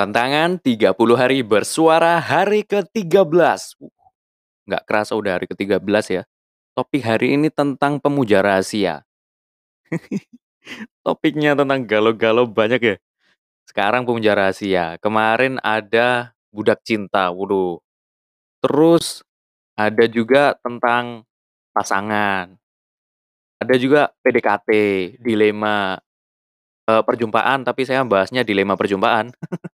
Tantangan 30 hari bersuara hari ke-13. Uh, nggak kerasa udah hari ke-13 ya. Topik hari ini tentang pemuja rahasia. Topiknya tentang galau-galau banyak ya. Sekarang pemuja rahasia. Kemarin ada budak cinta. Waduh. Terus ada juga tentang pasangan. Ada juga PDKT, dilema eh, perjumpaan, tapi saya bahasnya dilema perjumpaan.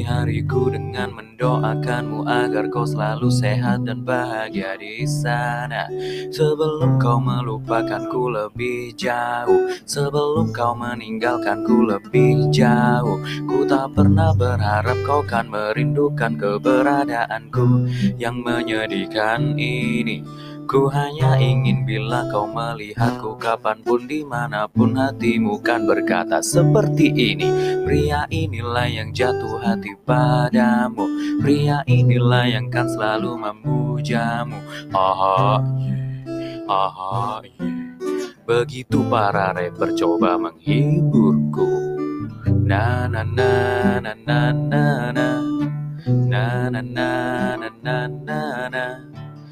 awali hariku dengan mendoakanmu agar kau selalu sehat dan bahagia di sana. Sebelum kau melupakanku lebih jauh Sebelum kau meninggalkanku lebih jauh Ku tak pernah berharap kau kan merindukan keberadaanku Yang menyedihkan ini Ku hanya ingin bila kau melihatku kapan pun di mana pun hatimu kan berkata seperti ini. Pria inilah yang jatuh hati padamu. Pria inilah yang kan selalu memujamu. Aha, yeah, aha, yeah. Begitu para rapper coba menghiburku. Na na na na na na na. Na na na na na na na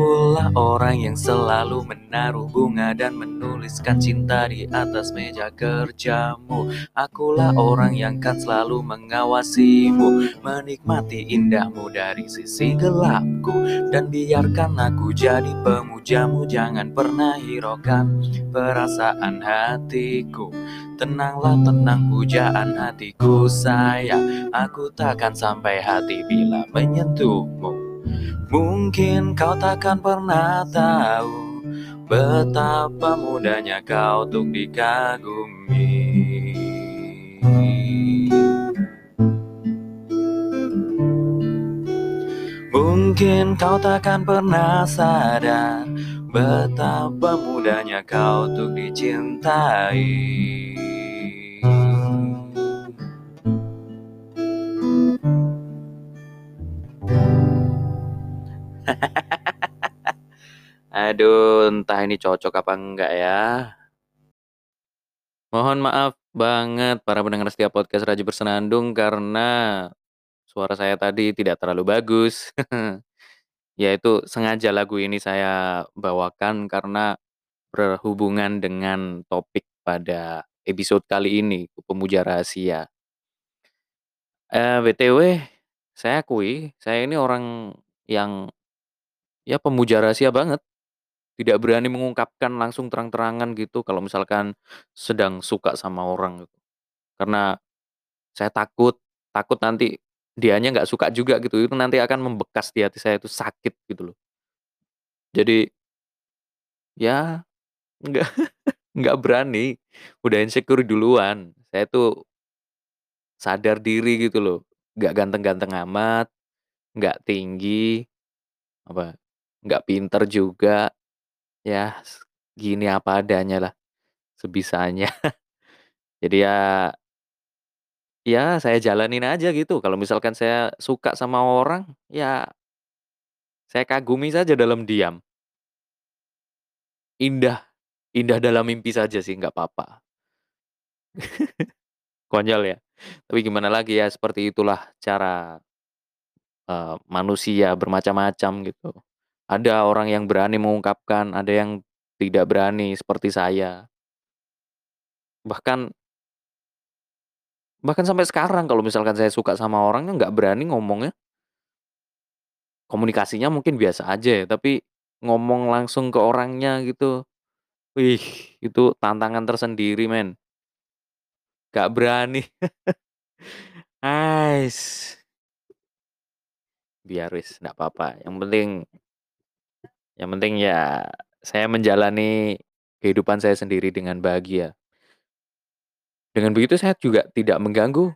Akulah orang yang selalu menaruh bunga dan menuliskan cinta di atas meja kerjamu. Akulah orang yang kan selalu mengawasimu Menikmati indahmu dari sisi gelapku. Dan biarkan aku jadi pemujamu Jangan pernah hiraukan perasaan hatiku. Tenanglah tenang pujaan hatiku sayang. Aku takkan sampai hati bila menyentuhmu Mungkin kau takkan pernah tahu Betapa mudahnya kau untuk dikagumi. Mungkin kau takkan pernah sadar Betapa mudahnya kau untuk dicintai Aduh, entah ini cocok apa enggak ya. Mohon maaf banget para pendengar setiap podcast Raji Bersenandung karena suara saya tadi tidak terlalu bagus. ya itu sengaja lagu ini saya bawakan karena berhubungan dengan topik pada episode kali ini, pemuja rahasia. Eh, BTW, saya akui, saya ini orang yang ya pemuja rahasia banget. Tidak berani mengungkapkan langsung terang-terangan gitu kalau misalkan sedang suka sama orang gitu. Karena saya takut, takut nanti dianya nggak suka juga gitu. Itu nanti akan membekas di hati saya itu sakit gitu loh. Jadi ya nggak nggak berani, udah insecure duluan. Saya tuh sadar diri gitu loh, nggak ganteng-ganteng amat, nggak tinggi, apa nggak pinter juga, ya gini apa adanya lah, sebisanya. Jadi ya ya saya jalanin aja gitu, kalau misalkan saya suka sama orang, ya saya kagumi saja dalam diam. Indah indah dalam mimpi saja sih, nggak apa-apa. Konyol ya, tapi gimana lagi ya, seperti itulah cara eee, manusia bermacam-macam gitu. Ada orang yang berani mengungkapkan, ada yang tidak berani seperti saya. Bahkan bahkan sampai sekarang kalau misalkan saya suka sama orang kan nggak berani ngomongnya. Komunikasinya mungkin biasa aja ya, tapi ngomong langsung ke orangnya gitu, wih itu tantangan tersendiri men. Nggak berani. Ais. Biar wis, nggak apa-apa, yang penting Yang penting ya saya menjalani kehidupan saya sendiri dengan bahagia. Dengan begitu saya juga tidak mengganggu,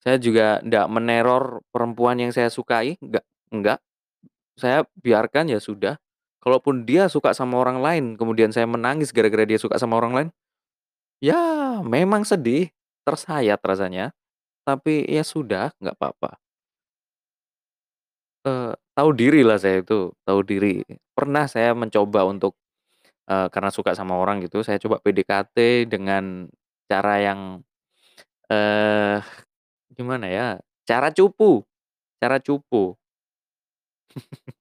saya juga ndak meneror perempuan yang saya sukai, nggak enggak. Saya biarkan, ya sudah. Kalaupun dia suka sama orang lain, kemudian saya menangis gara-gara dia suka sama orang lain, ya memang sedih, tersayat rasanya, tapi ya sudah, nggak papa. Eee, tahu dirilah saya itu, tahu diri. Pernah saya mencoba untuk, eee, karena suka sama orang gitu, saya coba PDKT dengan cara yang, eee, gimana ya, cara cupu cara cupu.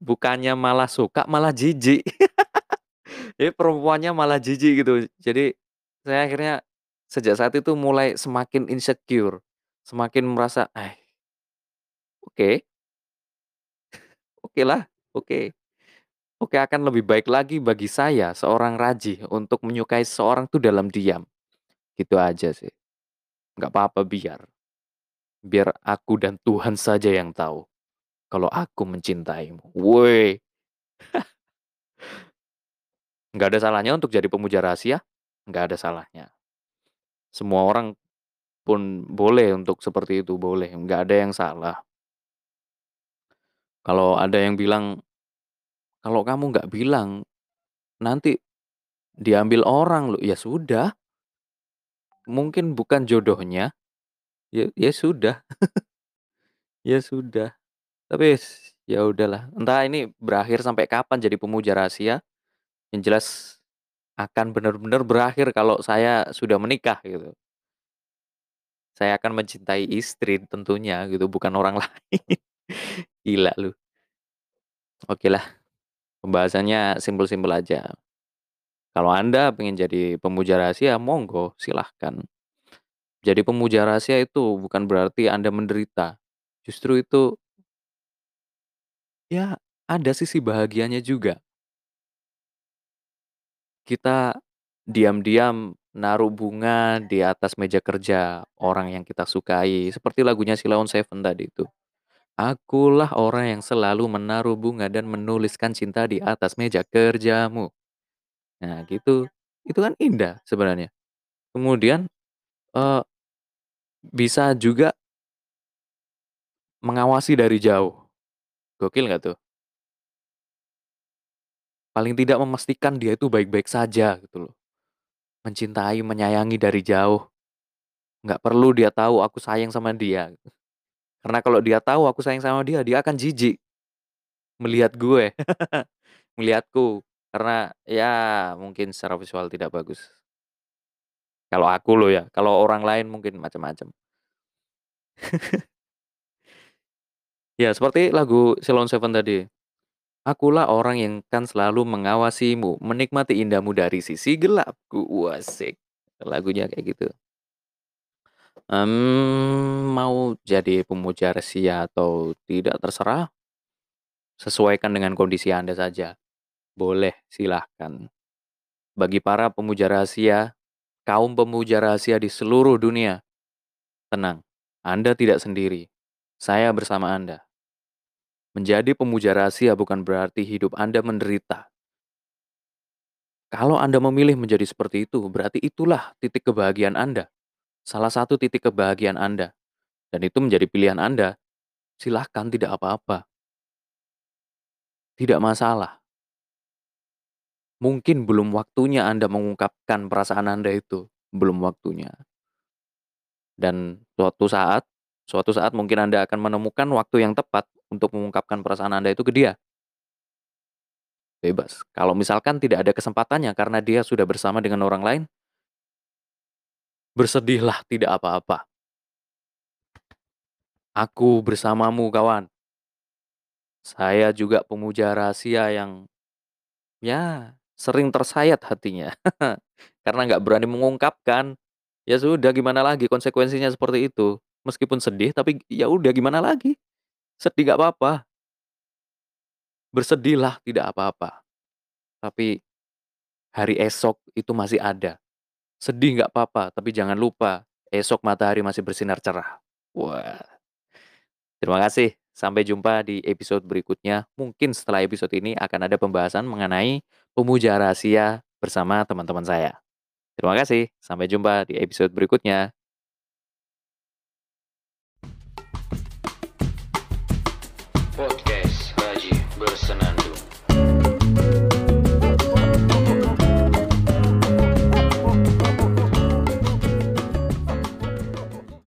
Bukannya malah suka, malah jijik. Jadi perempuannya malah jijik gitu. Jadi, saya akhirnya sejak saat itu mulai semakin insecure, semakin merasa, "Ah" "oke." Okelah, oke. Oke akan lebih baik lagi bagi saya, seorang Rajih, untuk menyukai seseorang tuh dalam diam. Gitu aja sih. Nggak papa biar. Biar aku dan Tuhan saja yang tahu, kalau aku mencintaimu. Woi. Nggak ada salahnya untuk jadi pemuja rahasia, nggak ada salahnya. Semua orang pun boleh untuk seperti itu, boleh, nggak ada yang salah. Kalau ada yang bilang, "Kalau kamu nggak bilang, nanti diambil orang loh." Ya sudah. Mungkin bukan jodohnya, ya ya sudah. Ya sudah. Tapi ya udahlah, entah ini berakhir sampai kapan jadi pemuja rahasia, yang jelas akan benar-benar berakhir kalau saya sudah menikah gitu. Saya akan mencintai istri tentunya gitu, bukan orang lain. Gila lu. Okelah, pembahasannya simpel-simpel aja. Kalau Anda pengen jadi pemuja rahasia, monggo, silahkan. Jadi pemuja rahasia itu bukan berarti Anda menderita, justru itu ya ada sisi bahagianya juga. Kita diam-diam naruh bunga di atas meja kerja orang yang kita sukai, seperti lagunya Sheila on 7 tadi itu. Akulah orang yang selalu menaruh bunga dan menuliskan cinta di atas meja kerjamu. Nah gitu, itu kan indah sebenarnya. Kemudian, eee bisa juga mengawasi dari jauh. Gokil nggak tuh? Paling tidak memastikan dia itu baik-baik saja gitu loh. Mencintai, menyayangi dari jauh. Nggak perlu dia tahu aku sayang sama dia. Karena kalau dia tahu aku sayang sama dia, dia akan jijik. Melihat gue, melihatku, karena ya mungkin secara visual tidak bagus. Kalau aku loh ya, kalau orang lain mungkin macem-macem. Ya seperti lagu Sheila on 7 tadi. Akulah orang yang kan selalu mengawasimu, menikmati indahmu dari sisi gelapku. Wasik, lagunya kayak gitu. Mmm, mau jadi pemuja rahasia atau tidak terserah. Sesuaikan dengan kondisi Anda saja. Boleh, silahkan. Bagi para pemuja rahasia, kaum pemuja rahasia di seluruh dunia, tenang, Anda tidak sendiri. Saya bersama Anda. Menjadi pemuja rahasia bukan berarti hidup Anda menderita. Kalau Anda memilih menjadi seperti itu, berarti itulah titik kebahagiaan Anda. Salah satu titik kebahagiaan Anda. Dan itu menjadi pilihan Anda. Silahkan, tidak apa-apa. Tidak masalah. Mungkin belum waktunya Anda mengungkapkan perasaan Anda itu, belum waktunya. Dan suatu saat suatu saat mungkin Anda akan menemukan waktu yang tepat untuk mengungkapkan perasaan Anda itu ke dia. Bebas, kalau misalkan tidak ada kesempatannya karena dia sudah bersama dengan orang lain bersedihlah, tidak apa-apa. Aku bersamamu kawan. Saya juga pemuja rahasia yang, ya sering tersayat hatinya. Karena nggak berani mengungkapkan. Ya sudah gimana lagi konsekuensinya seperti itu. Meskipun sedih tapi ya udah gimana lagi. Sedih nggak papa. Bersedihlah, tidak apa-apa. Tapi hari esok itu masih ada. Sedih nggak papa, tapi jangan lupa esok matahari masih bersinar cerah. Wah. Terima kasih. Sampai jumpa di episode berikutnya. Mungkin setelah episode ini akan ada pembahasan mengenai pemuja rahasia bersama teman-teman saya. Terima kasih. Sampai jumpa di episode berikutnya. Podcast Raji Bersenandung.